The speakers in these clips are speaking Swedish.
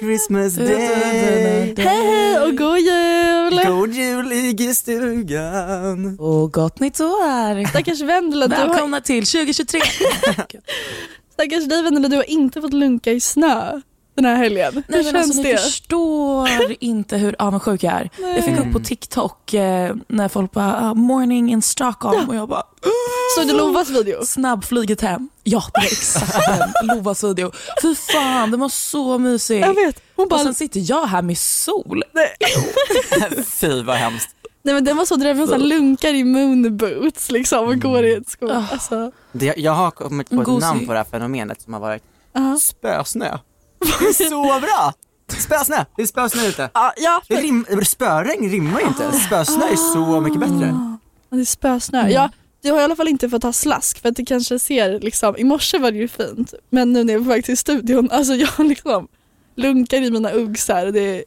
Christmas day Hej hej och god jul! God jul i stugan Och gott nytt år! Stackars Vendela, du har, Välkomna till 2023. stackars dig Vendela, du har inte fått lunka i snö den här helgen. Hur Nej, men känns alltså, ni det? förstår inte hur avundsjuk jag är. Jag fick upp på TikTok eh, när folk bara ah, “morning in Stockholm” och jag bara Såg du Lovas video? snabbflyget hem. Ja, det var exakt den. Lovas video. Fy fan, den var så mysig. Jag vet. Hon bara, Och sen sitter jag här med sol. Fy vad hemskt nej men den var så drömmen, så här lunkar i moonboots liksom och går i ett skor. Ah. Alltså, det, Jag har kommit på ett Gosig. namn på det här fenomenet som har varit ja. spösnö Det är så bra! Spösnö, det är spösnö ute Ja, ja, rim, Spöregn rimmar ju inte, spösnö är så mycket bättre det är spösnö. Mm. Ja, du har i alla fall inte fått ha slask för att det kanske ser liksom, i morse var det ju fint men nu när jag är på väg till studion, alltså jag liksom lunkar i mina uggs här och det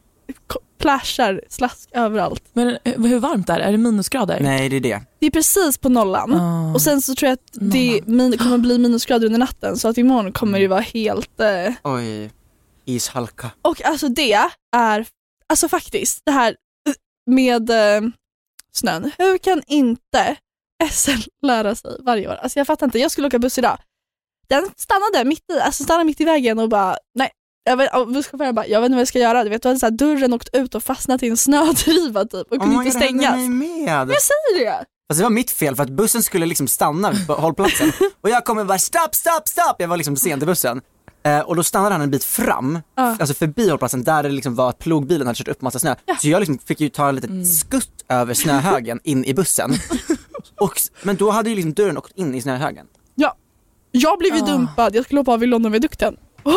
plashar slask överallt. Men eh, hur varmt är det? Är det minusgrader? Nej det är det Det är precis på nollan Ah. och sen så tror jag att det min, kommer bli minusgrader under natten så att imorgon kommer det vara helt eh, Oj, ishalka och alltså det är, alltså faktiskt det här eh, med eh, snön, hur kan inte SL lära sig varje år? Alltså jag fattar inte, jag skulle åka buss idag. Den stannade mitt i, alltså stannade mitt i vägen och bara nej. Jag vet, busschauffören bara, jag vet inte vad jag ska göra. Du vet, då hade så här, dörren åkt ut och fastnat i en snödriva typ och kunde Oh my inte stängas. med. Jag säger det! Alltså det var mitt fel för att bussen skulle liksom stanna på hållplatsen och jag kommer bara stopp, stopp, stopp. Jag var liksom sen till bussen. Eh, och då stannade han en bit fram, Ja. alltså förbi hållplatsen där det liksom var att plogbilen hade kört upp massa snö. Så jag liksom fick ju ta en litet skutt över snöhögen in i bussen. Och, men då hade ju liksom dörren åkt in i snöhögen. Ja. Jag blev ju Ah. dumpad, jag skulle hoppa av i Londonviadukten.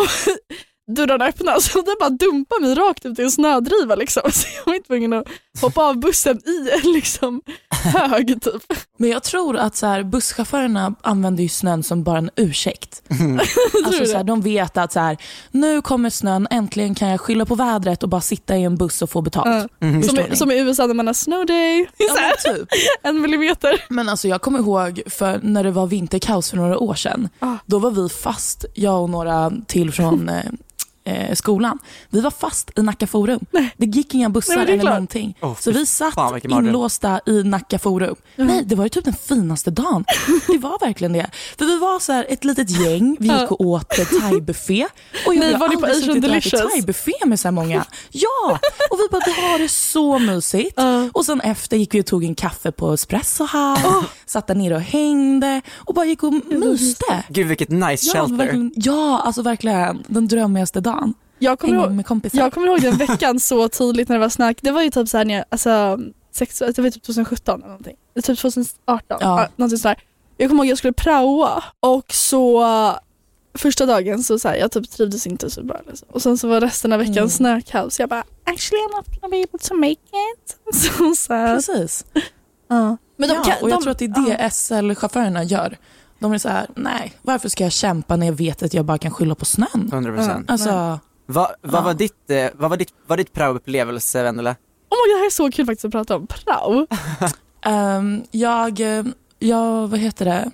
Dörrarna öppnas och den bara dumpade mig rakt ut i en snödriva liksom. Så jag var inte tvungen att hoppa av bussen i en liksom hög typ. Men jag tror att så här, busschaufförerna använder ju snön som bara en ursäkt. Alltså, du så här, de vet att så här, nu kommer snön, äntligen kan jag skylla på vädret och bara sitta i en buss och få betalt. Ja. Som, i, som i USA när man har snow day, Ja, så här, men typ. en millimeter. Men alltså jag kommer ihåg för när det var vinterkaos för några år sedan. Ah. Då var vi fast, jag och några till från eh, skolan. Vi var fast i Nacka forum. Det gick inga bussar Nej, eller klart. någonting. Åh, så vi satt fan, inlåsta i Nacka forum. Nej, det var ju typ den finaste dagen. Det var verkligen det. För vi var så här ett litet gäng, vi gick och åt thaibuffé. Och jag Nej, har var ni på aldrig Asian suttit och ätit Delicious? thaibuffé med så här många. Ja, och vi bara vi har det så mysigt. Ja. Och sen efter gick vi och tog en kaffe på Espresso House, satt där nere och hängde och bara gick och myste. Gud vilket nice Ja, shelter. verkligen, ja, alltså verkligen den drömmigaste dagen. Jag kommer, ihåg, med kompisar. jag kommer ihåg den veckan så tydligt när det var snack. Det var ju typ så här när jag, alltså, sex, det var typ 2017 eller någonting. Typ 2018, Ja. någonting sådär. Jag kommer ihåg jag skulle praoa och så uh, första dagen så, så här, jag typ trivdes inte så bra. Liksom. Och sen så var resten av veckan Mm. snökaos. Jag bara actually I'm not gonna be able to make it. Så sad. Precis. Ja. Men de ja, kan, och jag de, tror att det är det SL-chaufförerna gör. De är så här, nej, varför ska jag kämpa när jag vet att jag bara kan skylla på snön? 100%. Alltså, Vad vad Ja. var ditt, eh, vad var ditt, vad var ditt praoupplevelse Vendela? oh my God, det här är så kul faktiskt att prata om prao. ehm, jag, eh, jag, vad heter det?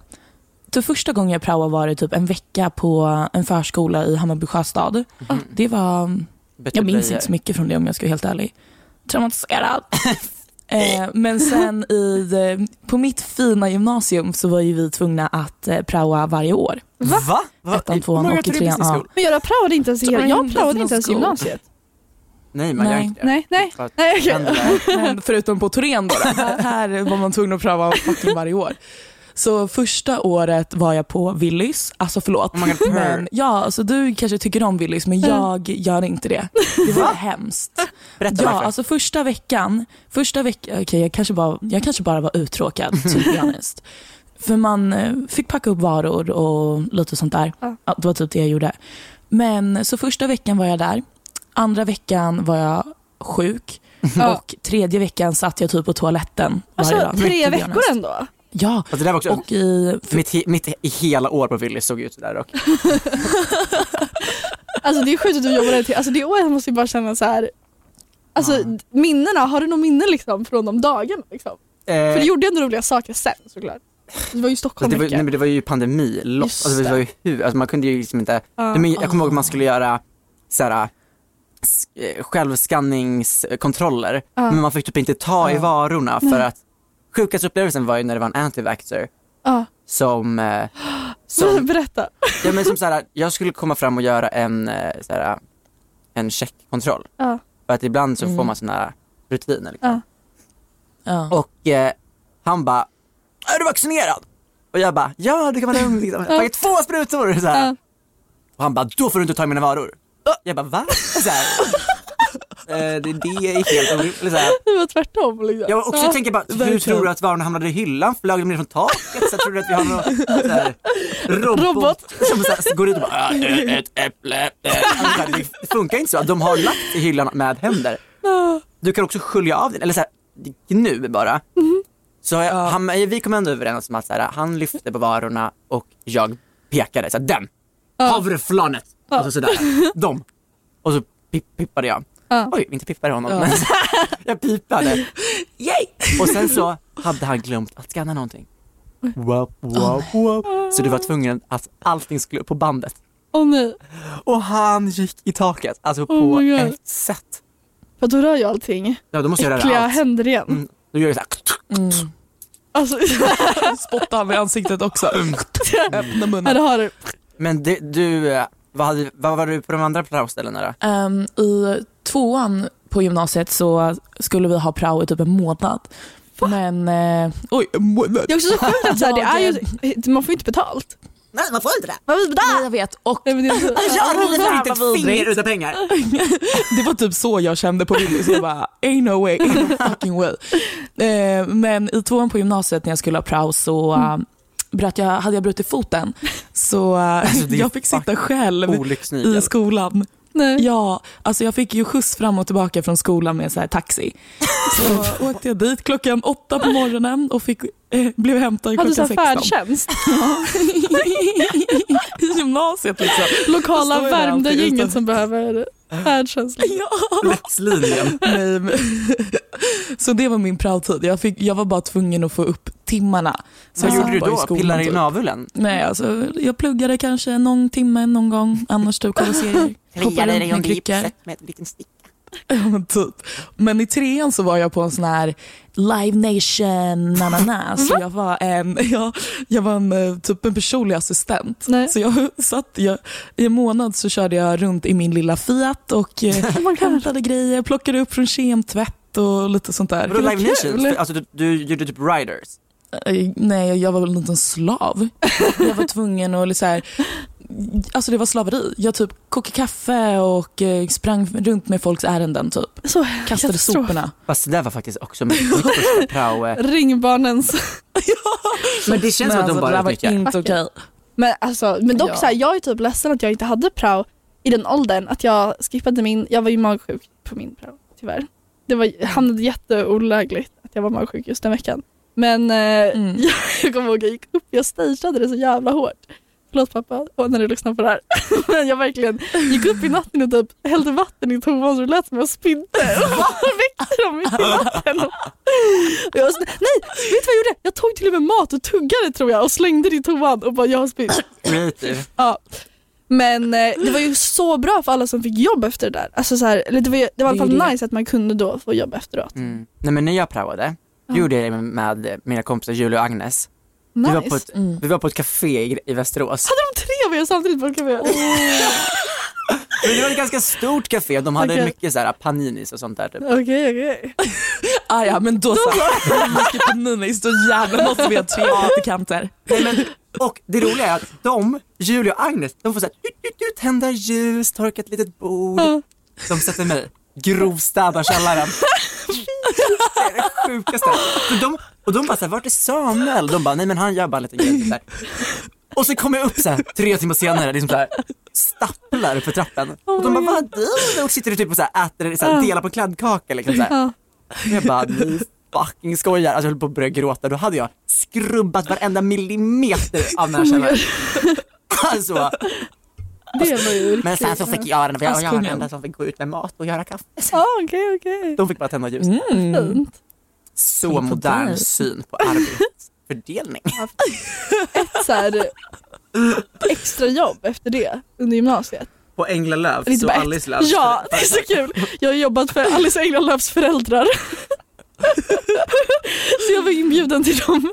Typ första gången jag praoade var det typ en vecka på en förskola i Hammarby sjöstad. Det var, Bättre jag minns blöjor. inte så mycket från det om jag ska vara helt ärlig. Traumatiserad. eh, men sen i, eh, på mitt fina gymnasium så var ju vi tvungna att eh, praoa varje år. Va? Va? Ettan, I- tvåan och i trean, ja. Men jag praoade inte ens, jag, jag praoade inte ens gymnasiet. Nej man gör Nej. inte det. Nej, nej. För nej Men förutom på Torén då, då. här var man tvungen att pröva fucking varje år. Så första året var jag på Willys, alltså förlåt. Oh men, ja, alltså du kanske tycker om Willys men jag gör inte det. Det var hemskt. Berätta Ja, varför. alltså första veckan, första veckan, okej jag, kanske bara, jag kanske bara var uttråkad, to. För man eh, fick packa upp varor och lite sånt där. Ja. Det var typ det jag gjorde. Men så första veckan var jag där, andra veckan var jag sjuk Ja. och tredje veckan satt jag typ på toaletten varje Alltså dag. tre veckor ändå? Ja, Alltså det var också, och i, mitt, mitt i hela år på Willys såg ut sådär och Alltså det är sjukt att du jobbar där till, alltså det året måste jag bara känna så här. Alltså Ja. minnena, har du någon minne liksom från de dagarna? Liksom? För du gjorde ändå roliga saker sen såklart. Det var ju Stockholm det var, mycket. nej, men det var ju pandemi. Just Alltså, det var ju hur, alltså, man kunde ju liksom inte, nej, men jag kommer ihåg att man skulle göra såhär eh, självskanningskontroller, Ja. men man fick typ inte ta i Ja. varorna för att sjukaste upplevelsen var ju när det var en antivaxxer Ja. som, eh, som, Berätta. ja, men som såhär, jag skulle komma fram och göra en, eh, såhär, en checkkontroll. Ja. För att ibland så får Mm. man såna rutiner liksom. Ja. Och eh, han bara, är du vaccinerad? Och jag bara, ja det kan vara lugnt liksom. Jag har två sprutor. Så här. Och han bara, då får du inte ta mina varor. Jag bara, va? Så här. Eh, det, det är helt orimligt. Det var tvärtom liksom. Jag också Ja. tänker bara, hur tror du att varorna hamnade i hyllan? Flög de ner från taket? Så tror du att vi har någon robot, Robot. som så går ut och bara, "Ah, ett äpple. eh." Alltså, Det funkar inte så. De har lagt i hyllan med händer. Du kan också skölja av den, eller så här, nu bara. Så jag, han, vi kom ändå överens om att så här, han lyfte på varorna och jag pekade, så här, den, havreflanet, och så sådär, dem. Och så pip, pippade jag. Ja. Oj, inte pippade honom, men jag pipade. Yay! Och sen så hade han glömt att scanna någonting. Wap, wap, wap. Så du var tvungen att allting skulle upp på bandet. Åh nej. Och han gick i taket, alltså på Oh ett sätt. För då rör ju allting. Ja, då måste jag Äckliga röra allt. händer igen. Mm. Då gör jag såhär. Mm. Alltså, Spotta han i ansiktet också. Öppna ja, munnen. det har du. Men det, du, eh, vad, hade, vad var du på de andra praoställena då? Ehm, I tvåan på gymnasiet så skulle vi ha prao i typ en månad. Men, eh, oj, en månad. Det är också så sjukt att så här, det är ju, man får inte betalt. Nej, man får inte det. Man får inte Nej, betalt. jag vet. Och Nej, men det är så- Jag Fan, inte ett finger utan pengar. det var typ så jag kände på Willys. Jag bara, ain't no way, ain't no fucking way. Eh, men i tvåan på gymnasiet när jag skulle ha prao så uh, bröt jag, hade jag brutit foten. Så Alltså, jag fick sitta själv i skolan. Nej. Ja, alltså jag fick ju skjuts fram och tillbaka från skolan med så här taxi. Så åkte jag dit klockan åtta på morgonen och fick, blev hämtad Hade du så klockan här 16. färdtjänst? I gymnasiet liksom. Lokala Så är det värmda alltid gänget utan- som behöver färdtjänst. Ja. Läxlinjen. Nej, men, så det var min praotid. Jag, fick, jag var bara tvungen att få upp timmarna. Så Vad jag gjorde du då? skolan, Pillade i typ. naveln? Nej, alltså, jag pluggade kanske någon timme någon gång, annars typ kollade serier. Hoppade runt med kryckor. med en liten sticka. Typ. Men i trean så var jag på en sån här Live Nation na, na, na. Så jag var en, jag, jag var en, eh, typ en personlig assistent. Nej. Så jag satt, jag, i en månad så körde jag runt i min lilla Fiat och eh, hämtade grejer, plockade upp från kemtvätt och lite sånt där. Vadå Live kul. Nations? Alltså du, du gjorde typ riders? Eh, Nej, jag var väl en liten slav. Jag var tvungen att så här, alltså det var slaveri. Jag typ kokade kaffe och eh, sprang runt med folks ärenden typ. Så Kastade soporna. Fast det där var faktiskt också mitt, första prao. eh. Ringbarnens. Men det känns som att alltså, de det bara var utnyttjar. inte okej. Men, alltså, men dock Ja. så här, jag är typ ledsen att jag inte hade prao i den åldern. Att jag skippade min, jag var ju magsjuk på min prao tyvärr. Det var, hamnade jätteolägligt att jag var magsjuk just den veckan. Men eh, Mm. jag, jag kommer ihåg jag gick upp, jag stageade det så jävla hårt. Förlåt pappa och när du lyssnar på det här. Men jag verkligen gick upp i natten och typ hällde vatten i toan så det lät som jag spydde. Och väckte dem mitt i natten. Och jag nej, vet du vad jag gjorde? Jag tog till och med mat och tuggade tror jag och slängde det i toan och bara jag har spytt. Creative. Ja. Men eh, det var ju så bra för alla som fick jobb efter det där. Alltså så här, eller det var, ju, det var i alla fall nice att man kunde då få jobb efteråt. Mm. Nej men när jag praoade, Ja. gjorde jag det med mina kompisar Julia och Agnes. Nice. Vi, var på ett, Mm. vi var på ett café i, i Västerås. Hade de tre av er samtidigt på ett café? Men det var ett ganska stort café, de hade Okej. mycket så här paninis och sånt där. Typ. Okej, okej. Ah, ja, men då så. Mycket på Nunnis, då jävlar måste vi ha tre. Nej, men, och det roliga är att de, Julia och Agnes, de får så här, tända ljus, torka ett litet bord. De sätter mig, grovstädar källaren. Det är det sjukaste. De, och de bara såhär, vart är Samuel? De bara, nej men han gör bara lite grejer där. Och så kommer jag upp så här, tre timmar senare, liksom så här, stapplar för trappen. Och de bara, vad du gjort? Sitter du typ och så här, äter, så här, delar på kladdkaka liksom så här. Ja. Och jag bara, ni fucking skojar. Alltså jag höll på att börja gråta. Då hade jag skrubbat varenda millimeter av den här källaren. Alltså, Det var ju men riktigt sen så fick jag den, för jag, var den enda som fick gå ut med mat och göra kaffe. Ja, okej, okej. De fick bara tända ljus. Mm. Fint. Så modern syn på arbetsfördelning. Ett så här extra jobb efter det under gymnasiet. På Änglalöv, Eller inte bara ett. Ja, det är så kul. Jag har jobbat för Alice Änglalöfs föräldrar. Så jag var inbjuden till dem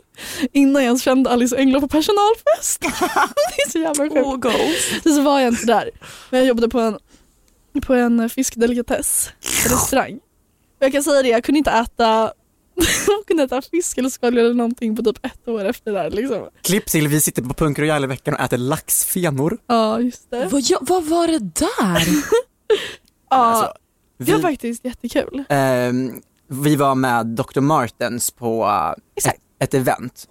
innan jag ens kände Alice Änglar på personalfest. Det är så jävla sjukt. Oh. Så, var jag inte där. Men jag jobbade på en, på en fiskdelikatess restaurang. Och jag kan säga det, jag kunde inte äta kunde äta fisk eller skaldjur eller någonting på typ ett år efter det här. Liksom. Klipp till, vi sitter på Punk Royal i veckan och äter laxfenor. Ja, just det. Vad, ja, vad var det där? Ja, Alltså, det var vi, faktiskt jättekul. ehm, vi var med Dr. Martens på uh, ett, event.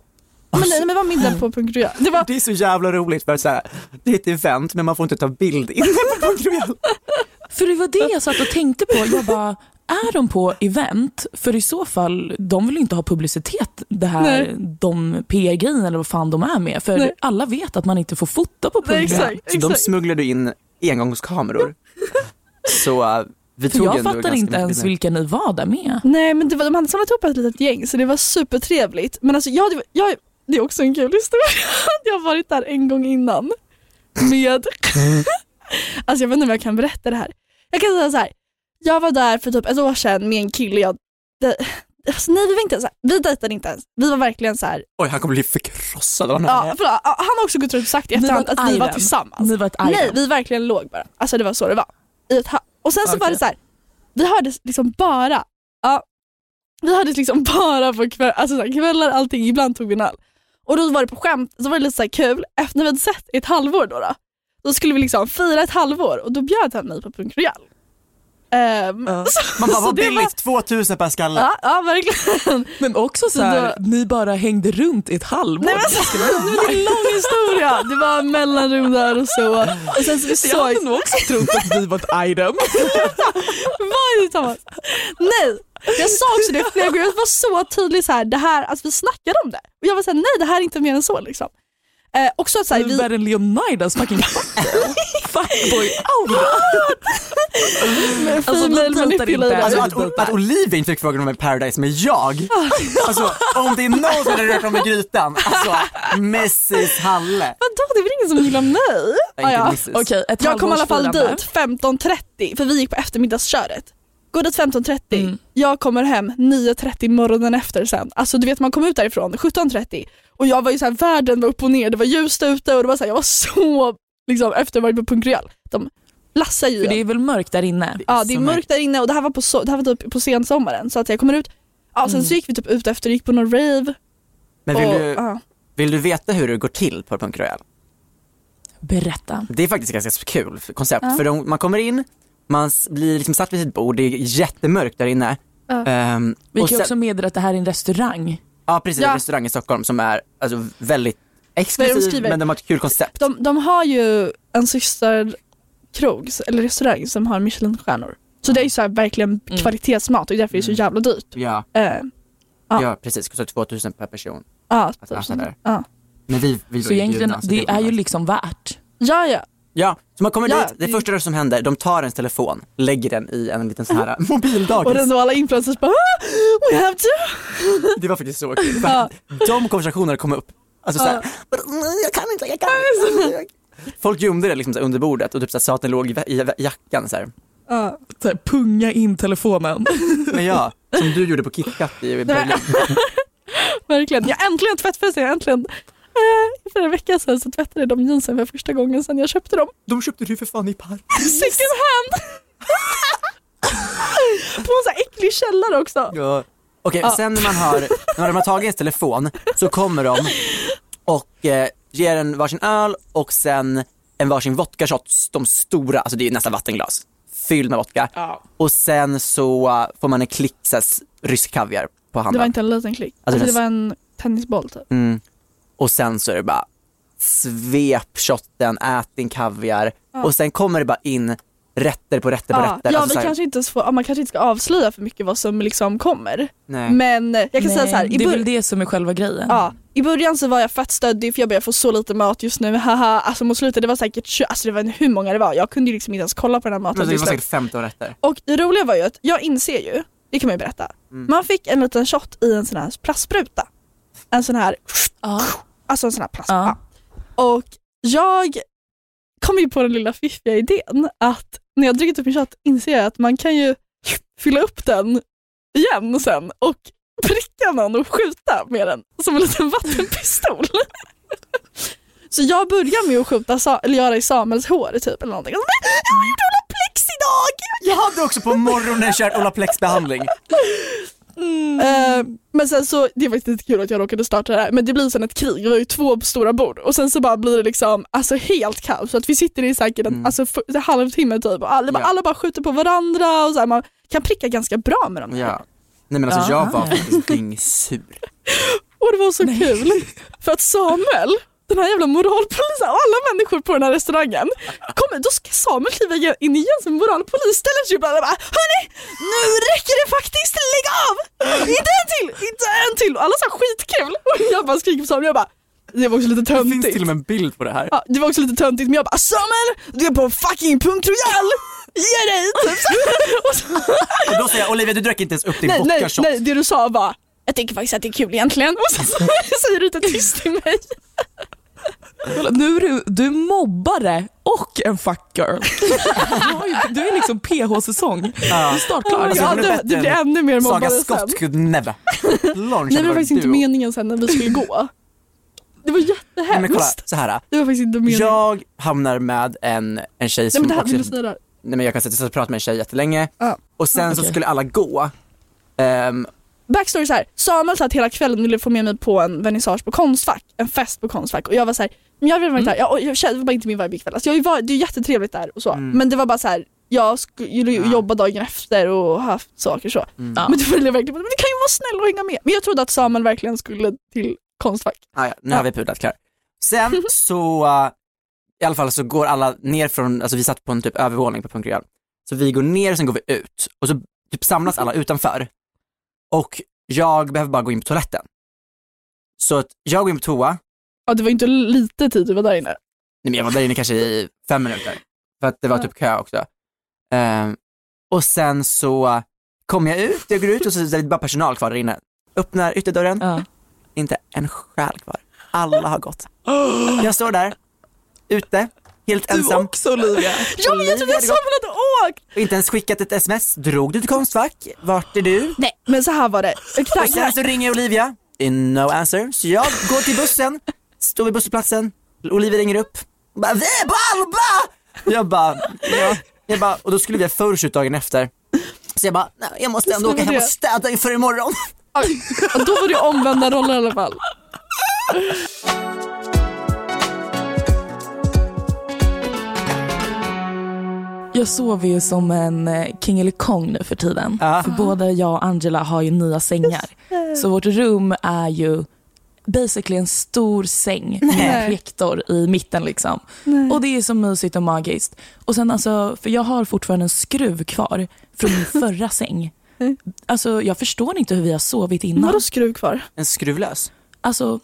Men, nej, men det var middag på Punkt. Det var Det är så jävla roligt för så här, det är ett event men man får inte ta bild inne på Punk Royal. För det var det jag satt och tänkte på. Jag bara, är de på event? För i så fall, de vill ju inte ha publicitet, det här, Nej. de PR-grejerna eller vad fan de är med. För Nej. alla vet att man inte får fota på publik. Så de smugglade in engångskameror. Så uh, vi För tog jag ändå fattar ganska inte ens vilka ni var där med. Nej men det var, de hade samlat ihop ett litet gäng så det var supertrevligt. Men alltså jag, jag, det är också en kul historia. Jag har varit där en gång innan. Med, alltså jag vet inte om jag kan berätta det här. Jag kan säga så här. Jag var där för typ ett år sedan med en kille jag, det, alltså nej vi var inte ens, vi dejtade inte ens. Vi var verkligen så här. Oj, han kommer bli förkrossad av ja, förlåt, ja, han har också gått runt och sagt i var efterhand att vi var tillsammans. Ni var ett Nej, vi verkligen låg bara. Alltså det var så det var. I ett och sen så var Okej. det så här. vi hördes liksom bara, ja, vi hördes liksom bara på kväll, alltså så här, kvällar, allting, ibland tog vi en öl. Och då var det på skämt, så var det lite så här kul, efter när vi hade sett ett halvår då, då, då skulle vi liksom fira ett halvår och då bjöd han mig på Punk Royal. Ehm, Ja. så, Man bara, så vad billigt, 2000 per skalle. Ja, ja verkligen. Men också så här, ni bara hängde runt i ett halvår. Nej, men så, det är en lång historia. Det var mellanrum där och så. Och sen så vi jag såg hade nog också trott att vi var ett item. Var det Thomas? Nej, jag sa också det flera gånger. Jag var så tydlig så här, det här, alltså vi snackade om det. Och jag var såhär, nej det här är inte mer än så liksom. Eh, också att så här, Du vi, är än Leonidas fucking fuckboy aura. Alltså, female manipulator. Alltså att, att Olivia inte fick frågan om en Paradise med jag. Alltså om det är någon som hade rört om i grytan, alltså Mrs Halle. Vadå, det är väl ingen som gillar mig? Ah, ja. Ett Jag kom i alla fall dit 15.30 för vi gick på eftermiddagsköret. Går dit 15.30, Mm. jag kommer hem 9.30 morgonen efter sen. Alltså du vet man kom ut därifrån 17.30 och jag var ju såhär, världen var upp och ner, det var ljust ute och det var så här, jag var så, liksom efter att ha varit på Punk Royal. De lassar ju För det är väl mörkt där inne? Ja det är mörkt där inne och det här var på, so- det här var typ på sensommaren så att jag kommer ut, ja sen så gick vi typ ut efter, gick på någon rave. Men vill och, du, ja. vill du veta hur det går till på Punk Royal? Berätta. Det är faktiskt ganska kul koncept för de, man kommer in, man blir liksom satt vid sitt bord, det är jättemörkt där inne. Ehm, Vi och kan ju sen- också meddela att det här är en restaurang. Ja precis, Ja. en restaurang i Stockholm som är alltså, väldigt Vad är det de exklusiv skriver? men de har ett kul koncept. De, de har ju en systerkrog, eller restaurang som har Michelinstjärnor. Så det är ju så här verkligen Mm. kvalitetsmat och därför är det så jävla dyrt. Ja, Eh, ja. Ja. precis, kostar 2000 per person. ja, Att äta där. ja. Men vi, vi Så egentligen, bjudna, så det var är ju liksom värt. ja, ja. Ja, så man kommer Ja, dit, det det- första som händer, de tar ens telefon, lägger den i en liten sån här mobildagis. Och den då alla influencers bara ah, we have to. Det var faktiskt så kul. Ja. De konversationerna kom upp. Alltså såhär, jag kan inte, jag kan inte. Folk gömde det liksom så här under bordet och typ så här, sa att den låg i, i jackan så här. Ja. Så här, punga in telefonen. Men ja, som du gjorde på KitKat i Berlin. Verkligen. Jag äntligen tvättfesten, jag äntligen eh, för en vecka sedan så tvättade de jeansen för första gången sedan jag köpte dem. De köpte du för fan i park. Second hand! På en sån här äcklig källare också. Ja. Okej, Ja. sen när man har, när de har tagit ens telefon så kommer de och eh, ger en varsin öl och sen en varsin vodka shots, de stora, alltså det är nästan vattenglas, fylld med vodka. Ja. Och sen så eh, får man en klick rysk kaviar på handen. Det var inte en liten klick. Alltså, Alltså, det var en tennisboll typ. Mm. Och sen så är det bara svep shotten, ät din kaviar Ja. och sen kommer det bara in rätter på rätter på Ja, rätter. ja Alltså vi kanske inte får, man kanske inte ska avslöja för mycket vad som liksom kommer. nej. Men jag kan säga så här, i, det är väl det som är själva grejen. ja, i början så var jag fett stöddig för jag började få så lite mat just nu. Haha, alltså mot slutet det var säkert, alltså det var hur många det var. Jag kunde ju liksom inte ens kolla på den här maten. Men det var säkert 15 rätter. Och det roliga var ju att jag inser ju, det kan man ju berätta, Mm. man fick en liten shot i en sån här plastspruta. En sån här, Ja. alltså en sån här plast. Ja. Och jag kom ju på den lilla fiffiga idén att när jag druckit upp min shot inser jag att man kan ju fylla upp den igen sen och pricka någon och skjuta med den som en liten vattenpistol. Så jag börjar med att skjuta, eller göra i Samuels hår typ eller någonting. Och så bara, Jag har gjort Olaplex idag! Jag hade också på morgonen kört Olaplex behandling. Eh, men sen så, det var faktiskt lite kul att jag råkade starta det här, men det blir sen ett krig, det var ju två stora bord och sen så bara blir det liksom alltså helt kaos. Så att vi sitter i säkert en, Mm. alltså, halvtimme typ och alla, bara- Ja. alla bara skjuter på varandra och så här, man kan pricka ganska bra med dem. Ja. Nej men alltså Ja. jag var faktiskt dyngsur. Och det var så kul för att Samuel, den här jävla moralpolisen alla människor på den här restaurangen, kommer, då ska Samuel kliva in igen som moralpolis, ställer sig upp och bara Hörni, nu räcker det faktiskt, lägg av! Inte en till, inte en till! Och alla sa skitkul och jag bara skriker på Samuel, jag bara det var också lite Det finns töntigt. till och med en bild på det här. Ja, det var också lite töntigt men jag bara Samuel, du är på fucking punkt royal! Ge dig! Typ. och så, Och då säger jag Olivia du drack inte ens upp din nej, nej, vodka shot. nej, det du sa var jag tycker faktiskt att det är kul egentligen och så, så säger du inte tyst till mig. Nu är du, du är mobbare och en fuck girl. Du Du är liksom PH-säsong. Ja. Startklar. Alltså, ja, hon är det, bättre det blir än ännu mer Saga mobbare sen. Scott could never. Launch Nej det var faktiskt inte meningen sen när vi skulle gå. Det var Nej men kolla, jättehemskt. så här. Det var faktiskt inte meningen. Jag hamnar med en, en tjej Nej som men det här också, du nej men jag kan sätta och prata med en tjej jättelänge Ja. och sen så okej. skulle alla gå. Ehm, Backstory så här. Samuel sa att hela kvällen ville få med mig på en vernissage på Konstfack, en fest på Konstfack och jag var så här, men jag vill vara Mm. där. Jag, jag, kände- det var bara inte min vibe ikväll. Alltså jag var, det är jättetrevligt där och så, Mm. men det var bara så här. Jag skulle Ja. jobba dagen efter och haft saker så. mm. Ja. Men det ville jag verkligen, men det kan ju vara snäll och hänga med. Men jag trodde att Samuel verkligen skulle till Konstfack. Ah, ja, nu Ja. har vi pudlat klart. Sen så, uh, i alla fall så går alla ner från, alltså vi satt på en typ övervåning på Punk Royal. Så vi går ner och sen går vi ut och så typ samlas alla utanför. Och jag behöver bara gå in på toaletten. Så att jag går in på toa, Ja det var inte lite tid du var där inne. nej men jag var där inne kanske i fem minuter. För att det var typ kö också. Ehm, och sen så kommer jag ut, jag går ut och så är det bara personal kvar där inne. Öppnar ytterdörren, Ja. inte en själ kvar. Alla har gått. Jag står där, ute, helt Du ensam. också Olivia. Ja men jag trodde hade Samuel hade åkt! Och inte ens skickat ett sms. Drog du till Konstfack? Vart är du? Nej men så här var det. Och sen så ringer Olivia, in no answer. Så jag går till bussen, står vid busshållplatsen, Olivia ringer upp. Och bara, "Vi är på Alba! Jag bara, ja. Jag bara, och då skulle vi ha först dagen efter. Så jag bara, nej, jag måste ändå åka hem och städa inför imorgon. Och då var det omvända roller i alla fall. Jag sover ju som en eh, king eller kong nu för tiden. Ja. För både jag och Angela har ju nya sängar. Så vårt rum är ju basically en stor säng med en projektor i mitten liksom. Och det är så mysigt och magiskt. Och sen alltså, för jag har fortfarande en skruv kvar från min förra säng. Alltså jag förstår inte hur vi har sovit innan. Vadå skruv kvar? En skruvlös. Alltså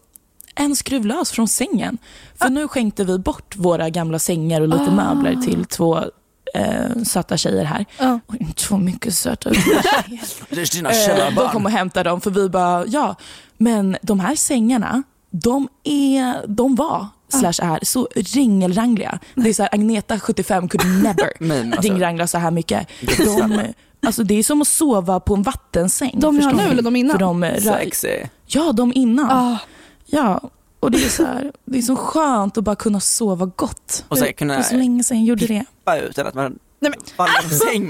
en skruv lös från sängen. För nu skänkte vi bort våra gamla sängar och lite möbler till två eh, söta tjejer här. Ja. Oj, två mycket söta tjejer. Det är dina Eh, de kom och hämtade dem för vi bara, ja. Men de här sängarna, de, är, de var, slash är, så ringelrangliga. Det är så här, Agneta 75 could never Men, alltså. ringrangla så här mycket. De, alltså det är som att sova på en vattensäng. De jag nu eller de innan? För de, Sexy. ja, de innan. Ah, Ja, och det är så här, det är så skönt att bara kunna sova gott. Och så det kunna var så länge sedan jag gjorde det. Utan att man Nej, men- faller i säng.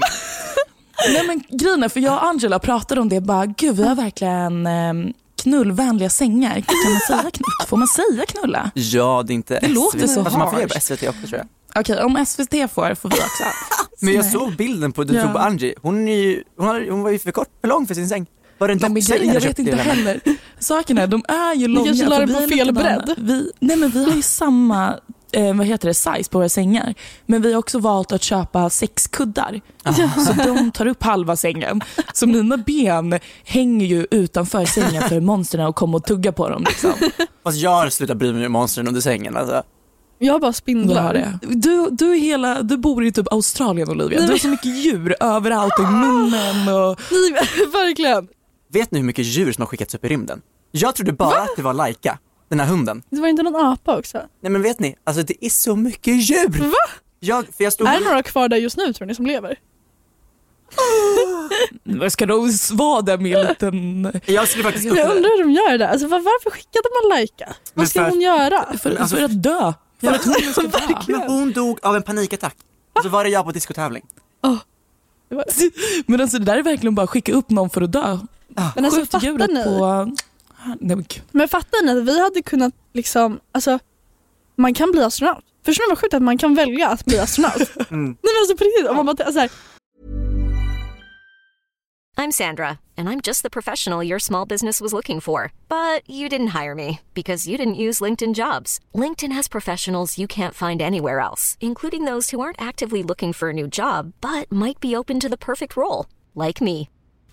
Nej men grejen är, för jag och Angela pratade om det, bara gud vi har verkligen eh, knullvänliga sängar. Kan man säga knull? Får man säga knulla? Ja, det är inte Det låter så Fast man får göra på SVT också tror jag. Okej, om SVT får, får vi också. Men jag såg bilden på, du Ja. tog på Angie, hon, är ju, hon, hade, hon var ju för kort, för lång för sin säng. Var det en docksäng jag, jag vet inte heller. Saken är, de är ju långa. kanske la den på vi fel bredd. Vi, nej men vi har ju samma eh, vad heter det, size på våra sängar. Men vi har också valt att köpa sex kuddar. Så de tar upp halva sängen. Så mina ben hänger ju utanför sängen för monstren och kommer och tugga på dem. Liksom. Fast jag har slutat bry mig om monstren under sängen alltså. jag bara spindlar. Du, du, är hela, du bor i typ Australien Olivia. Du har så mycket djur överallt i munnen. Och... Nej, verkligen. Vet ni hur mycket djur som har skickats upp i rymden? Jag trodde bara att det var Laika, den här hunden. Det var inte någon apa också? Nej men vet ni, alltså det är så mycket djur! Va? Jag, för jag stod... Är det några kvar där just nu tror ni som lever? Vad ska de vara där med en liten... Jag skulle faktiskt. Jag undrar hur de gör det. Alltså, var, varför skickade man Laika? Vad ska för- hon göra? För, Alltså- för att dö. För att hon ska dö. Men hon dog av en panikattack. Och så var det jag på diskotävling. Var- Men alltså det där är verkligen bara att skicka upp någon för att dö. Men alltså Skjut fattar ni? på... Nej, men. Men fattar ni att vi hade kunnat liksom, alltså man kan bli astronaut. Förstår ni vad sjukt att man kan välja att bli astronaut? Mm. Nej men alltså på riktigt, om man bara så här, I'm Sandra, and I'm just the professional your small business was looking for. But you didn't hire me because you didn't use LinkedIn jobs. LinkedIn has professionals you can't find anywhere else, including those who aren't actively looking for a new job but might be open to the perfect role, like me.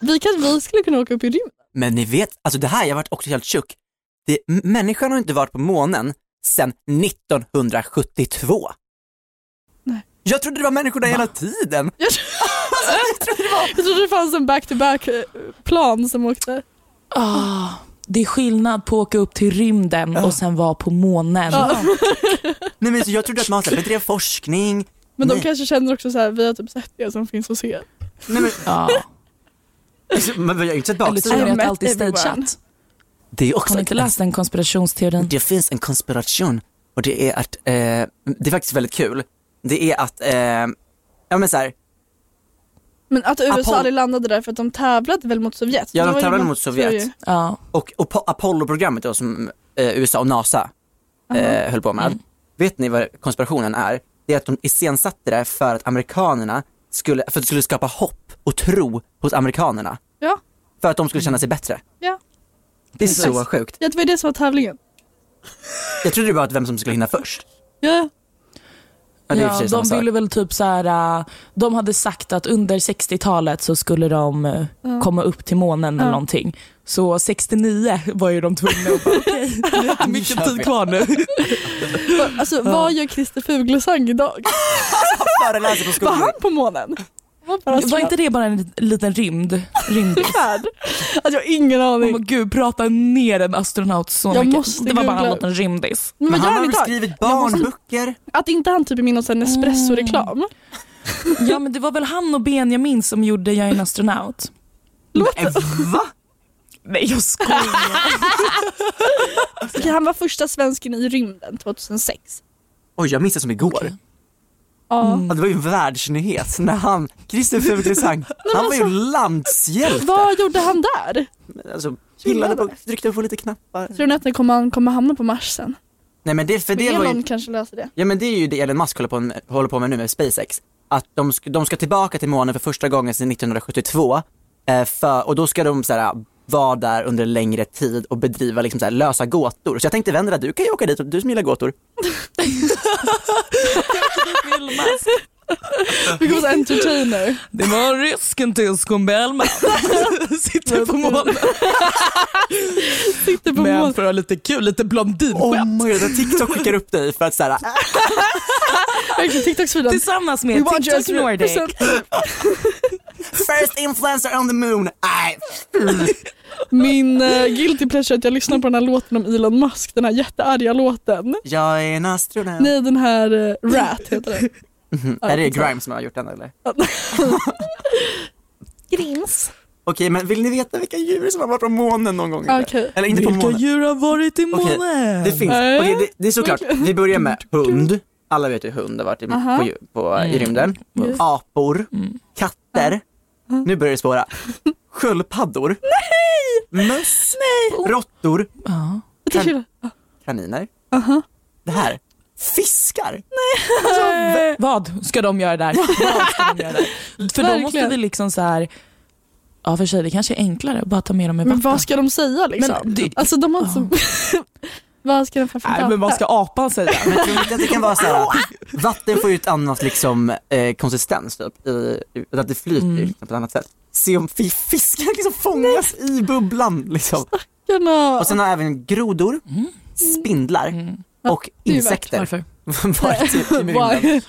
Vi, kan, vi skulle kunna åka upp i rymden. Men ni vet, alltså det här, jag varit också helt tjock. Det, människan har inte varit på månen sedan 1972. Nej. Jag trodde det var människor där hela tiden. Jag, jag trodde det fanns en back-to-back eh, plan som åkte. Ah, det är skillnad på att åka upp till rymden och sen vara på månen. Nej men så jag trodde att man så här bedrev forskning. Men de Nej. kanske känner också så här, vi har typ sett det som finns att se. Nej, men, Ja. men vi har ju inte sett Eller baksidan. tror ni I att allt är stageat? Det är också Har ni inte en- läst den konspirationsteorin? Det finns en konspiration och det är att, eh, det är faktiskt väldigt kul. Det är att, eh, ja men så här, Men att USA Apoll- aldrig landade där för att de tävlade väl mot Sovjet? Ja, de tävlade mot Sovjet. Ja. och, och Apollo-programmet då som eh, USA och NASA eh, höll på med. vet ni vad konspirationen är? Det är att de iscensatte det för att amerikanerna skulle, för att det skulle skapa hopp och tro hos amerikanerna. Ja. För att de skulle känna sig bättre. Ja. Det är så sjukt. Ja, det var det som var tävlingen. Jag trodde det var att vem som skulle hinna först. Ja. Ja, det är i och för Ja, sig samma de sak. ville väl typ så här, äh, de hade sagt att under 60-talet så skulle de äh, komma upp till månen eller någonting. Så 69 var ju de tvungna att bara, okej, det är inte mycket tid kvar nu. Alltså vad gör Christer Fuglesang idag? Föreläser på Var skolan. han på månen? Var, bara Var inte det bara en liten rymd? rymdis? Alltså jag har ingen Oh aning. my gud, prata ner en astronaut så Jag mycket. måste det var bara en liten rymdis. Men Men han har väl skrivit barnböcker? Att inte han typ är med i någon sån Nespresso-reklam. Ja men det var väl han och Benjamin som gjorde Jag är en astronaut. Nej, va? Nej jag skojar. Okej, han var första svensken i rymden 2006. Oj, jag minns det som igår. Ja. Ja, det var ju en världsnyhet när han, Christer Fuglesang, han var ju landshjälte. Vad gjorde han där? Alltså, chillade på, tryckte på lite knappar. Tror ni att han kommer, han kommer hamna på Mars sen? Nej men det, för det var Elon ju, kanske löser det. ja men det är ju det Elon Musk håller på med, håller på med nu med SpaceX. Att de, ska- de ska tillbaka till månen för första gången sedan 1972. Eh, för, och då ska de så här, vara där under en längre tid och bedriva liksom, så här, lösa gåtor. Så jag tänkte Vendela, du kan ju åka dit, du som gillar gåtor. Vara entertainer. Det var risken till Bellman. Sitter på månen. Sitter på Men månen. för att ha lite kul, lite blondinskämt. Oh my god, TikTok skickar upp dig för att så här, Verkligen TikTok-sidan. Tillsammans We med you TikTok Nordic. first influencer on the moon. Nej, Min uh, guilty pleasure är att jag lyssnar på den här låten om Elon Musk, den här jättearga låten. jag är en astronaut. Nej, den här uh, Rat heter den. Mhm. Är det Grimes som har gjort den eller? Grims. Okej, men vill ni veta vilka djur som har varit på månen någon gång? eller? Okej. Eller inte på Vilka månen. djur har varit i Okej, månen? Det finns, Nej. okej det, det är såklart, vi börjar med hund, alla vet ju hund har varit i, Aha. på, på, i rymden, Yes. apor, katter, nu börjar det svåra, sköldpaddor, möss, råttor, Ja. Vänta, chilla. kaniner, Aha. det här, fiskar. Vad ska de göra där? Vad ska de göra där? För då måste vi liksom så här. Ja för sig det kanske är enklare att bara ta med dem i Men vatten. vad ska de säga liksom? Men det- Alltså de har inte så... vad ska de för Nej men vad ska apan säga? Men tror inte att det kan vara så här, vatten får ju ett annat liksom, eh, konsistens typ, i, att det flyter Mm. liksom, på ett annat sätt. Se om fi- fiskar liksom fångas i bubblan liksom. Stackarna. Och sen har även grodor, Mm. spindlar och insekter. Varför? varit i, rymden.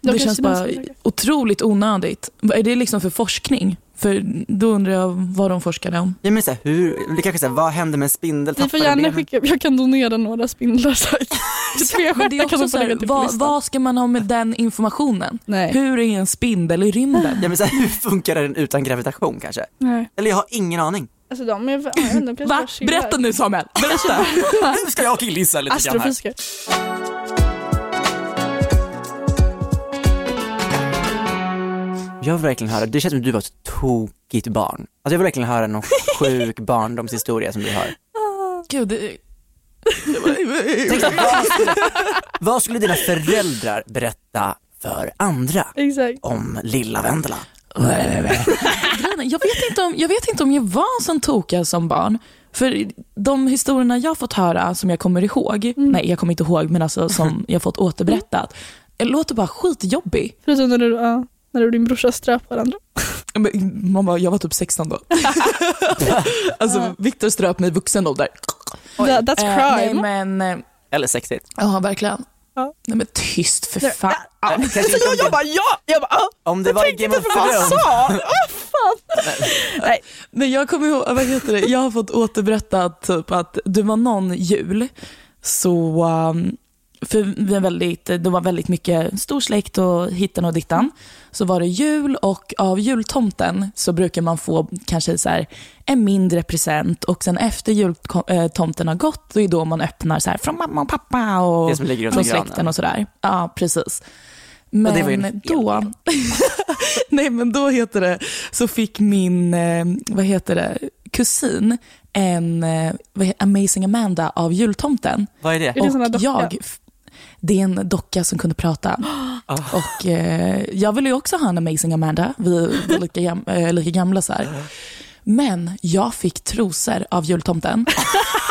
Det känns bara otroligt onödigt. Är det liksom för forskning? För då undrar jag vad de forskade om. Ja men så här, hur, det kanske säger vad händer med en spindel? Ni får gärna benen? skicka, jag kan donera några spindlar. Tre Men det är också så här, vad, vad ska man ha med den informationen? Nej. Hur är en spindel i rymden? Ja men så här, hur funkar den utan gravitation kanske? Nej. Eller jag har ingen aning. Alltså de är, jag vet inte, Va? Berätta nu Samuel, berätta! Nu ska jag killgissa lite grann här. Astrofysiker. Jag vill verkligen höra, det känns som att du var ett tokigt barn. Alltså jag vill verkligen höra någon sjuk barndomshistoria som du har. Gud, det... Tänk vad, skulle, vad skulle dina föräldrar berätta för andra Exakt. om lilla Vendela? Jag, vet inte om, jag vet inte om jag var en sån toka som barn. För de historierna jag fått höra som jag kommer ihåg, nej jag kommer inte ihåg men alltså som jag fått återberättat, det låter bara skitjobbig. Förutom när du, när du och din brorsa ströp varandra. Men bara, jag var typ 16 då. alltså Viktor ströp mig i vuxen ålder. That, that's Eh, nej crime. men, eh, Eller sexigt. ja verkligen. Ja. Nej men tyst för fan. Kanske inte om, jag bara ja! Jag bara ah, det, om det var Game of jag Thrones. Vad fan! Nej, jag kommer ihåg, vad heter det, jag har fått återberättat typ att det var någon jul så, um, för vi är väldigt, det var väldigt mycket stor släkt och hittan och dittan. Så var det jul och av jultomten så brukar man få kanske så här en mindre present och sen efter jultomten har gått, då är då man öppnar så här från mamma och pappa och från släkten och sådär. Ja, precis. Men då, nej men då heter det, så fick min, eh, vad heter det, kusin en eh, vad heter, Amazing Amanda av jultomten. Vad är det? Är det Och jag, det är en docka som kunde prata. Och eh, jag ville ju också ha en amazing Amanda, vi var lika, gam, eh, lika gamla så här. Men jag fick trosor av jultomten.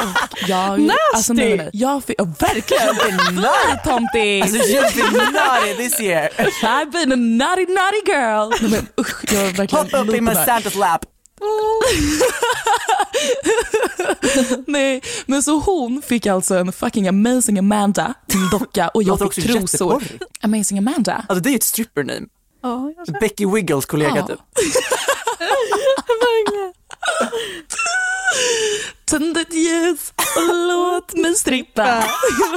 Och jag, Nasty! Alltså, nej, nej, nej. Jag fick, oh, verkligen, jultomtis! Alltså you've been naughty this year. I've been a naughty naughty girl. Nej, men, usch, jag verkligen Hop up lite in my där. Santas lap. Nej, men så hon fick alltså en fucking amazing Amanda till docka och jag fick trosor. Amazing Amanda. Alltså det är ju ett stripper name. Ja, jag känner Becky Wiggles kollega Ja. typ. Tänd ett ljus och låt mig strippa.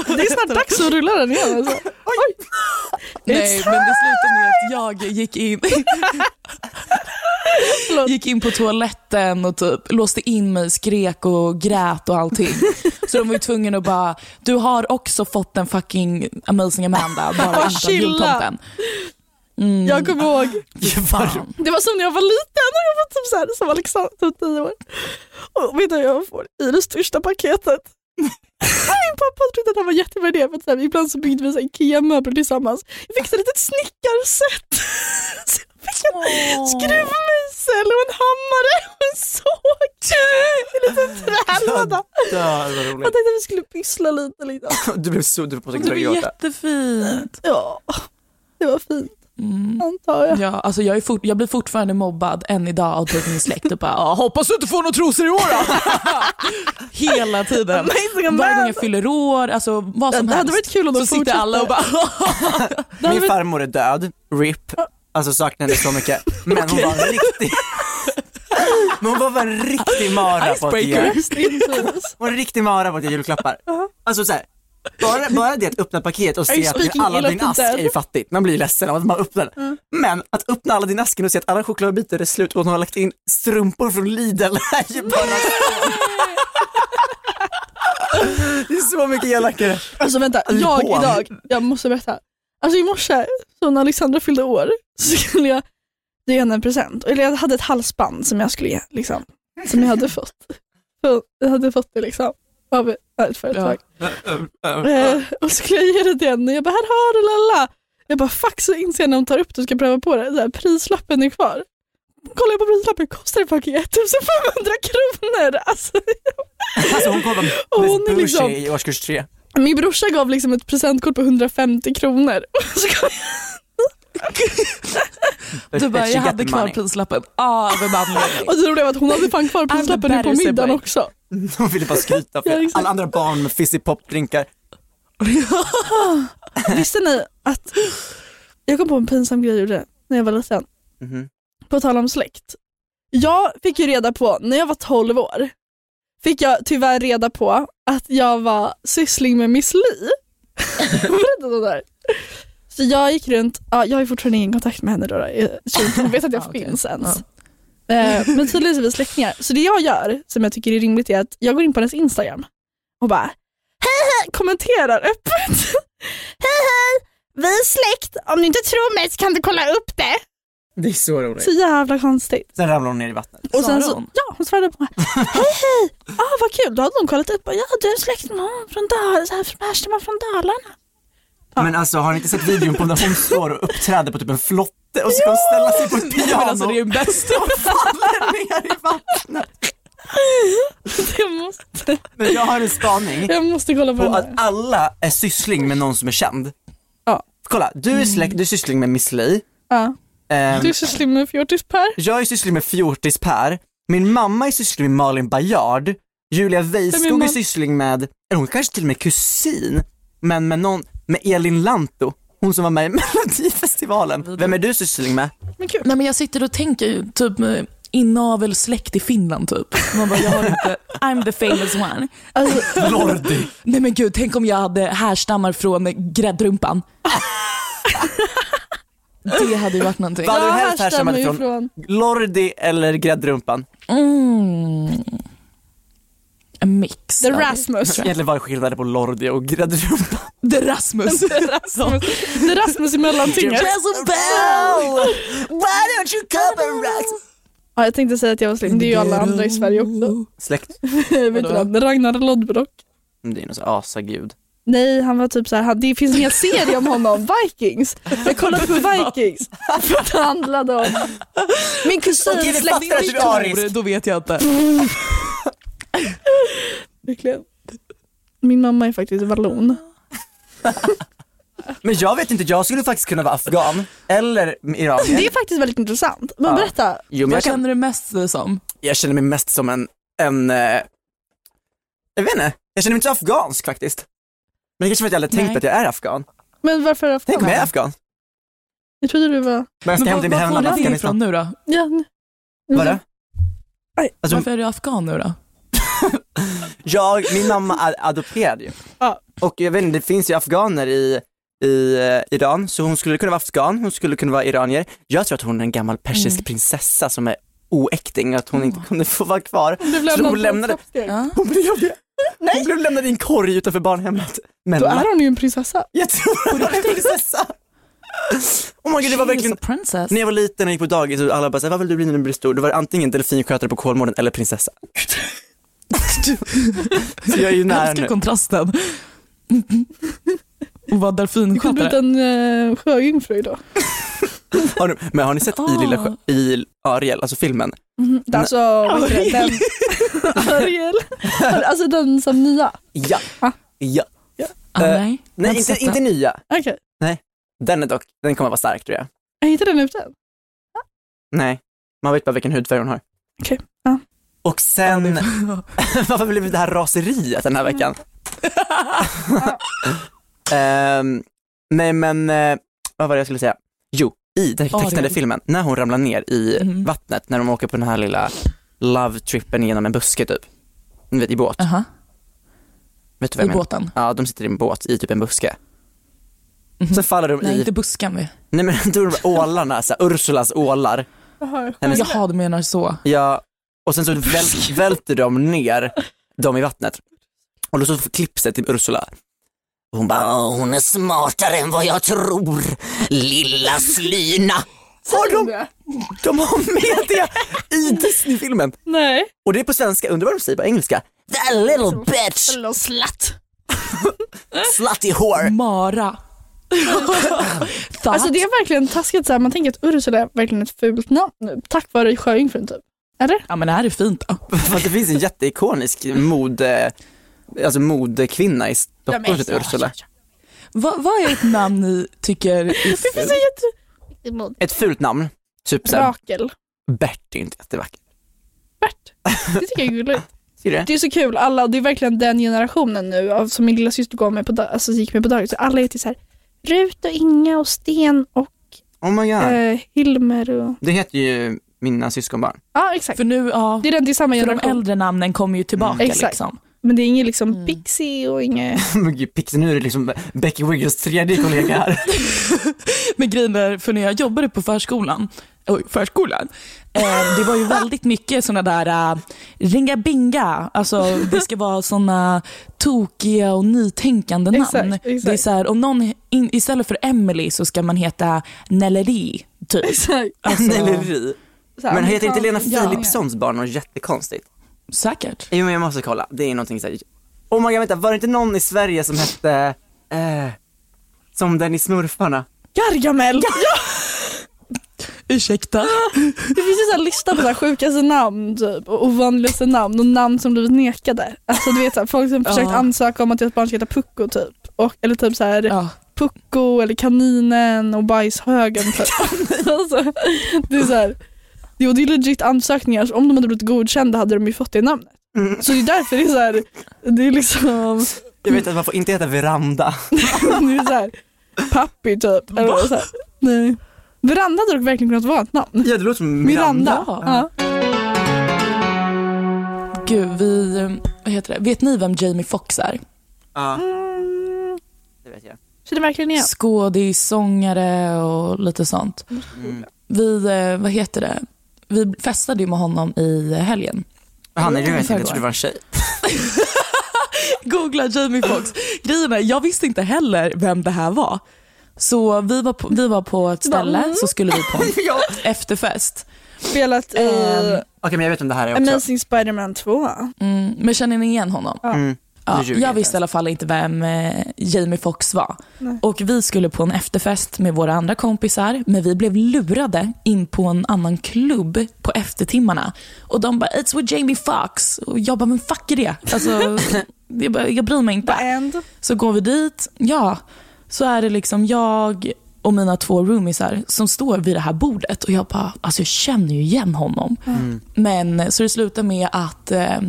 Det är snart dags att rulla den igen alltså. Oj. Nej, men det slutade med att jag gick in. Gick in på toaletten och typ låste in mig, skrek och grät och allting. Så de var ju tvungna att bara, du har också fått en fucking amazing Amanda, bara Chilla. jultomten. Mm. Jag kommer ihåg, Fan. det var som när jag var liten och jag var typ så här, som Alexander, typ 10 år. Och vet du jag får i det största paketet? Min pappa trodde att han var jättebra idé för att så här, ibland så byggde vi Ikea-möbler tillsammans. Jag fick ett litet snickarset. Så fick en skruvmejsel och en hammare och en såg. En liten trälåda. Ja, det var Jag roligt. tänkte att vi skulle pyssla lite. liksom. Du blev så, du var Det jättefint. Ja, det var fint Mm. antar jag. Ja, alltså jag, är fort, jag blir fortfarande mobbad än idag av typ min släkt och bara "Ja, “hoppas du inte får några trosor i år då”. Hela tiden. Amazing Varje gång jag fyller år, alltså vad som Det hade helst. varit kul om de så sitter alla och bara Det hade Min farmor är död, RIP. Alltså saknar henne så mycket. Men hon var en riktig... Men hon var bara en riktig mara på att ge, hon var en riktig mara på att ge julklappar. Alltså så här, bara, bara det att öppna paket och se att din Aladdin the ask är ju fattigt, man blir ledsen av att man öppnar den. Men att öppna Aladdin asken och se att alla chokladbitar är slut och att hon har lagt in strumpor från Lidl är ju bara Det är så mycket elakare. Alltså vänta, Alltså, jag idag, jag måste berätta. Alltså i morse, så när Alexandra fyllde år, så skulle jag ge henne en present. Eller jag hade ett halsband som jag skulle ge, liksom. Som jag hade fått. Jag hade fått det liksom av ett företag. Eh, och så skulle jag ge det till henne och jag bara, här har du lalla. Jag bara, fuck så inser jag när hon tar upp det och ska pröva på det, så här, prislappen är kvar. Kollar jag på prislappen, kostar det fucking 1500 kronor. Alltså, Alltså hon Och vara hon är liksom- i årskurs tre. Min brorsa gav liksom ett presentkort på 150 kronor. Du bara, jag hade kvar prislappen anledning. Och det roliga var att hon hade fan kvar prislappen nu på middagen också. Hon ville bara skryta för alla andra barn med fizzy pop-drinkar. Visste ni att jag kom på en pinsam grej jag gjorde när jag var liten. Mhm. På tal om släkt. Jag fick ju reda på, när jag var 12 år, fick jag tyvärr reda på att jag var syssling med Miss Li. Där. Så jag gick runt, ja, jag har fortfarande ingen kontakt med henne då, då. Hon vet att jag Ah, finns ens. Eh, Men tydligen är vi släktingar. Så det jag gör, som jag tycker är rimligt, är att jag går in på hennes Instagram och bara hej, kommenterar öppet. hej hej, vi är släkt, om du inte tror mig så kan du kolla upp det. Det är så roligt. Så jävla konstigt. Sen ramlar hon ner i vattnet. Och sen så, hon? ja hon svarade på mig. Hej hej, ah, vad kul, då hade de kollat upp. Ja du är släkt med någon från Dalarna, härstammar från Dalarna. Ja. Men alltså har ni inte sett videon på när hon står och uppträder på typ en flotte och ska hon ställa sig på ett Men piano alltså, det är bäst. och faller ner i vattnet? Jag måste, Men jag har en spaning jag måste kolla på på att alla är syssling med någon som är känd. Ja. Kolla, du är släkt, du är syssling med Miss Li. Ja. Ehm, Du är syssling med fjortis-Per. jag är syssling med Fjortis Per. Min mamma är syssling med Malin Bajard. Julia Weiskog är syssling med, eller hon kanske till och med kusin, men med någon, med Elin Lanto. Hon som var med i Melodifestivalen. Vem är du syssling med? Men kul. Nej, men jag sitter och tänker typ eh, inavelsläkt i Finland typ. Man bara, jag har inte, I'm the famous one. Alltså, Lordi. Nej men gud, tänk om jag hade härstammar från gräddrumpan. Det hade ju varit någonting. Vad hade du helst härstammar härstammat ju ifrån? från Lordi eller gräddrumpan? Mm. En mix. The av Rasmus. tror jag. Egentligen var det skillnad på Lordi och gräddrumpan. The Rasmus. Är Rasmus i mellantinget. Why don't you come around? Ja, jag tänkte säga att jag var släkt, det är ju alla andra i Sverige också. Släkt. Vet du vad? Ragnar Lodbrok. Det är någon sån här asagud. Nej, han var typ så här, han- det finns en hel serie om honom, Vikings. Jag kollade på Vikings för att det handlade om min kusin Okej, vi släppte fattar att du är arisk. Då vet jag inte. Verkligen. Min mamma är faktiskt vallon. Men jag vet inte, jag skulle faktiskt kunna vara afghan eller iranier. Det är faktiskt väldigt intressant. Men Ja. berätta. Jo, men Vad jag, kan, känner du mest dig som? jag känner mig mest som en, en eh, jag vet inte, jag känner mig inte så afghansk faktiskt. Men det kanske för att jag aldrig tänkt att jag är afghan. Men varför afghan? Tänk om jag är afghan. Jag trodde du var... Men jag ska hem var, till mitt var får hemland du det ifrån Afghanistan. nu då? Ja, nu. Vadå? Alltså, Varför är du afghan nu då? jag, min mamma är adopterad ju. Ja. Och jag vet inte, det finns ju afghaner i, i eh, Iran, så hon skulle kunna vara afghan, hon skulle kunna vara iranier. Jag tror att hon är en gammal persisk Mm. prinsessa som är oäkting, att hon inte kunde få vara kvar. Du blev Så lämnade- blev. Hon blev lämnad i en korg utanför barnhemmet. Men Då är hon ju en prinsessa. jag tror hon är en prinsessa. Oh my god, det var verkligen när jag var liten och gick på dagis och alla bara såhär, vad vill du bli när du blir stor? Då var det antingen delfinskötare på Kolmården eller prinsessa. Så jag är ju Jag nära älskar nu. kontrasten. Och vara Du kunde blivit delfinskötare. en uh, sjöjungfru idag. Har ni, men har ni sett i Ah. Lilla Sjö, i Ariel, alltså filmen? Mm. Alltså, vad heter det? Den, Ariel. Alltså den som nya. Ja. Ah. Ja. Ah, Eh, nej, har Nej, inte, inte nya. Okej. Den är dock, den kommer vara stark tror jag. Jag hittade den ute. Nej, man vet bara vilken hudfärg hon har. Okej, ja. Och sen, varför blev det här raseriet den här veckan? Ehm, nej men, eh, vad var det jag skulle säga? Jo, i den tecknade Ariel. filmen, när hon ramlar ner i Mhm. vattnet, när de åker på den här lilla love-trippen genom en buske typ. Ni vet, i båt. Aha, Vet du vad I jag båten. Ja, de sitter i en båt i typ en buske. Mhm. Så faller de Nej, i, inte buskan vi. nej men då är de ålarna, så här, Ursulas ålar. Jaha, Hennes- Jaha, du menar så. Ja, och sen så väl, välter de ner dem i vattnet. Och då så klipps det till Ursula. Hon bara, "Åh, hon är smartare än vad jag tror, lilla slyna. Har de, de har med det i Disney-filmen. Nej. Och det är på svenska, undrar vad de säger på engelska. That little bitch, Eller slatt. slutty whore. Mara. Alltså det är verkligen taskigt så här. man tänker att Ursula är verkligen ett fult namn nu, tack vare sjöjungfrun typ. Eller? Ja men är det fint då? För att det finns en jätteikonisk mode, alltså modekvinna i Stockholm som heter Ursula. Va, vad är ett namn ni tycker är Det finns fult? en jätte... Ett fult namn, typ Rakel. Bert är inte jättevackert. Bert. Det tycker jag är gulligt. Det? Det är så kul, alla, det är verkligen den generationen nu av, som min lilla syster går med på, alltså, gick med på dagis. Så alla heter så här Rut och Inga och Sten och Oh my god. eh, Hilmer och... Det heter ju mina syskonbarn. Ja exakt. För nu, ja, Det är, den, det är samma för de generation. äldre namnen kommer ju tillbaka Mm. Exakt. liksom. Men det är inget liksom Mm. Pixie och inget... Pixie, nu är det liksom Becky Wiggles tredje kollega här. Men grejen är, för när jag jobbade på förskolan, oj, förskolan, eh, det var ju väldigt mycket sådana där uh, ringa binga, alltså det ska vara sådana tokiga och nytänkande namn. Exakt, exakt. Det är så här, om någon, in, istället för Emily så ska man heta Nelleri, typ. Exakt. Alltså, Nelleri. Här, Men heter inte Lena Ja. Philipssons barn något jättekonstigt? Säkert. Jo men jag måste kolla, det är någonting såhär, oh my god vänta, var det inte någon i Sverige som hette, eh, som den i Smurfarna? Gargamel! Ja, Ursäkta? det finns ju en lista på så här sjukaste namn typ, och ovanligaste namn och namn som blivit nekade. Alltså du vet så här, folk som försökt ansöka om att deras barn ska heta Pucko typ. Och, eller typ så här Ja. Pucko eller Kaninen och Bajshögen typ. alltså, det är så här, jo, det är legit ansökningar, så om de hade blivit godkända hade de ju fått det namnet. Mm. Så det är därför det är så här, det är liksom, Jag vet att man får inte heta veranda. det är så här, pappi typ. Eller så här. Nej. Veranda hade dock verkligen kunnat vara ett namn. Ja det låter som Miranda. Miranda. Ja. Gud, vi, eh, vad heter det? Vet ni vem Jamie Foxx är? Ja, Mm, det vet jag. känner verkligen igen. Skådis, sångare och lite sånt. Mm. Vi, eh, vad heter det? Vi festade ju med honom i helgen. Jag inte, Förrgår. jag trodde det var en tjej. Googla Jamie Foxx. Grejen är, jag visste inte heller vem det här var. Så vi var på, vi var på ett ställe, Mm. så skulle vi på en Ja. efterfest. Spelat i Ehm, Okej men jag vet om det här är också. Amazing Spider-Man 2. Mm, men känner ni igen honom? Ja. Mm. Ja, jag visste i alla fall inte vem eh, Jamie Foxx var. Och vi skulle på en efterfest med våra andra kompisar, men vi blev lurade in på en annan klubb på eftertimmarna. Och de bara, it's with Jamie Foxx. Och jag bara, men fuck är det? Alltså, jag, bara, jag bryr mig inte. Så går vi dit, ja, så är det liksom jag och mina två roomisar som står vid det här bordet och jag bara, alltså jag känner ju igen honom. Men så det slutar med att eh,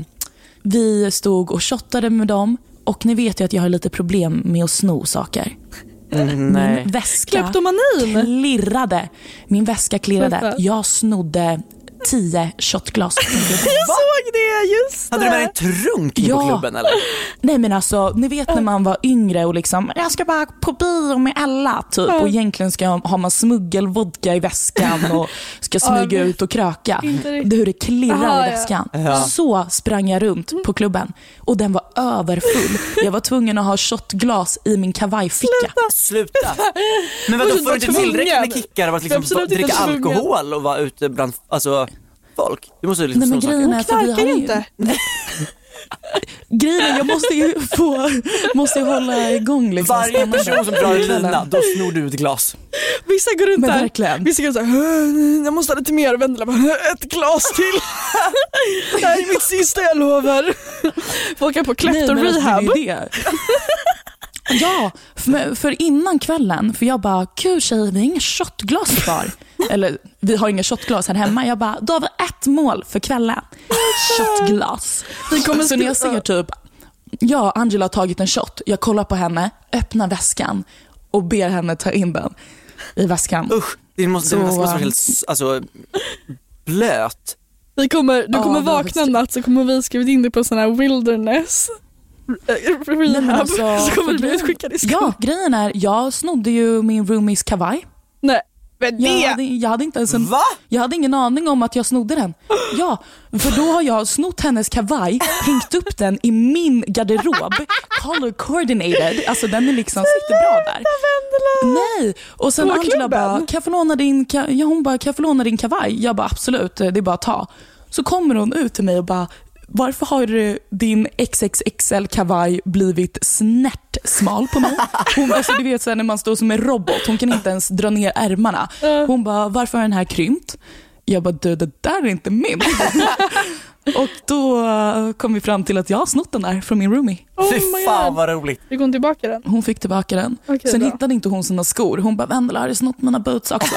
vi stod och shottade med dem och ni vet ju att jag har lite problem med att sno saker. Mm, nej. Min väska Kleptomanin. klirrade. Min väska klirrade. Jag snodde tio shotglas. Jag såg det, just Hade du med dig en trunk in Ja. på klubben eller? Nej men alltså, ni vet när man var yngre och liksom, jag ska bara på bio med alla typ och egentligen ska har man smuggelvodka i väskan och ska smyga ut och kröka. Det hur det klirrar Aha, i väskan. Ja. Så sprang jag runt på klubben och den var överfull. Jag var tvungen att ha shotglas i min kavajficka. Sluta! Men vadå, får du inte tillräckligt med kickar av att liksom dricka tvungen. alkohol och vara ute bland alltså, folk? Du måste liksom Nej, men grejen är för vi har ju inte. grejen är jag måste ju få, måste ju hålla igång liksom. Varje person som drar en lina, då snor du ett glas. Vissa går runt Men där. verkligen. Vissa går såhär, jag måste ha lite mer. Vendela bara, ett glas till. det här är mitt sista jag lovar. Folk är på klepto alltså, rehab. Ja, för, för innan kvällen, för jag bara, gud tjejer, vi har inga shotglas kvar. Eller vi har inga shotglas här hemma. Jag bara, då har vi ett mål för kvällen. Shotglas. Så när jag ser typ, ja, Angela har tagit en shot. Jag kollar på henne, öppnar väskan och ber henne ta in den i väskan. Usch, det måste, Så, det måste vara helt alltså, blöt. Vi kommer, du kommer var vakna en natt så kommer vi skrivit in dig på sån här wilderness eh, rehab. alltså, så kommer du bli utskickad i skolan. Ja, grejen är, jag snodde ju min roomies kavaj. Nej, men det. Jag hade, jag hade inte ens en, Va? Jag hade ingen aning om att jag snodde den. Ja, för då har jag snott hennes kavaj, hängt upp den i min garderob, color coordinated, alltså den är liksom sitter bra där. Nej, och sen Angela klubben? bara, kan jag få låna din, ka-" ja, hon bara, kan jag få låna din kavaj? Jag bara absolut, det är bara att ta. Så kommer hon ut till mig och bara, varför har din XXXL kavaj blivit snärt smal på mig? Hon bara, så du vet så här, när man står som en robot, hon kan inte ens dra ner ärmarna. Hon bara, varför har den här krympt? Jag bara, du det där är inte min. och då eh, kom vi fram till att jag har snott den där från min roomie. Oh Fy fan God. vad roligt. Fick hon tillbaka den? Hon fick tillbaka den. Okej, Sen bra. hittade inte hon sina skor. Hon bara, Vendela har du snott mina boots också?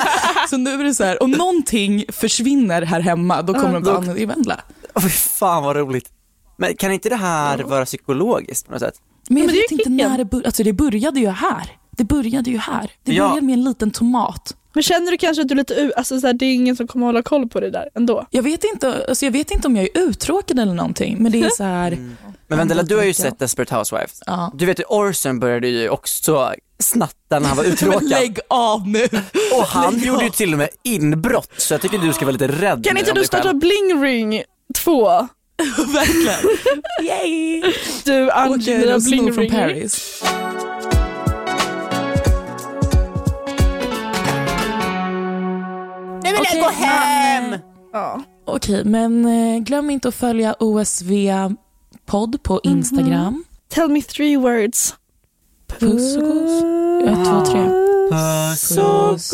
så nu är det så här, om någonting försvinner här hemma, då kommer de bara, "Ah, det är Vendela. Fy fan vad roligt. Men kan inte det här vara psykologiskt på något sätt? Men jag men vet inte när det började. Alltså det började ju här. Det började ju här. Det Ja. började med en liten tomat. Men känner du kanske att du är lite, alltså så här, det är ingen som kommer hålla koll på det där ändå? Jag vet inte, alltså jag vet inte om jag är uttråkad eller någonting, men det är så här. Men Vendela, du har ju Ja. sett Desperate Housewives. Ja. Du vet ju Orson började ju också snatta när han var Men uttråkad. lägg av nu. Och han Lägg gjorde ju av. till och med inbrott, så jag tycker du ska vara lite rädd Kan inte du starta. Bling Ring 2? Verkligen. Yay! Du och snor Bling från. Paris. Nu vill Okej, jag gå hem! men, Ja. Okej, men eh, glöm inte att följa OSV podd på Instagram. Tell me three words. Puss och kos. Ett, två, tre. Puss Puss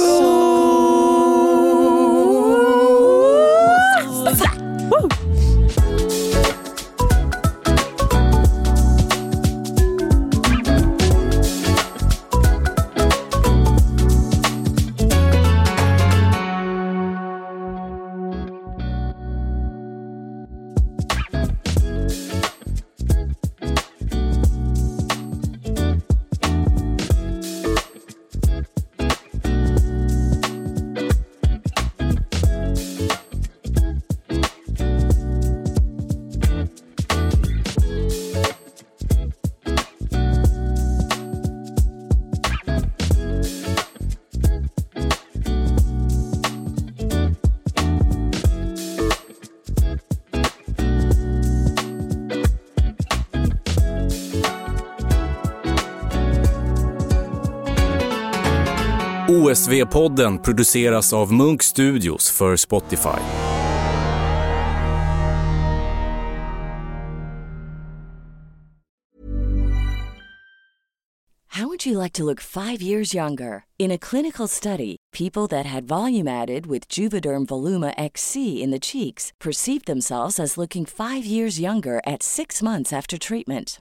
OSV-podden produceras av Munk Studios för Spotify. How would you like to look 5 years younger? In a clinical study, people that had volume added with Juvederm Voluma XC in the cheeks perceived themselves as looking 5 years younger at 6 months after treatment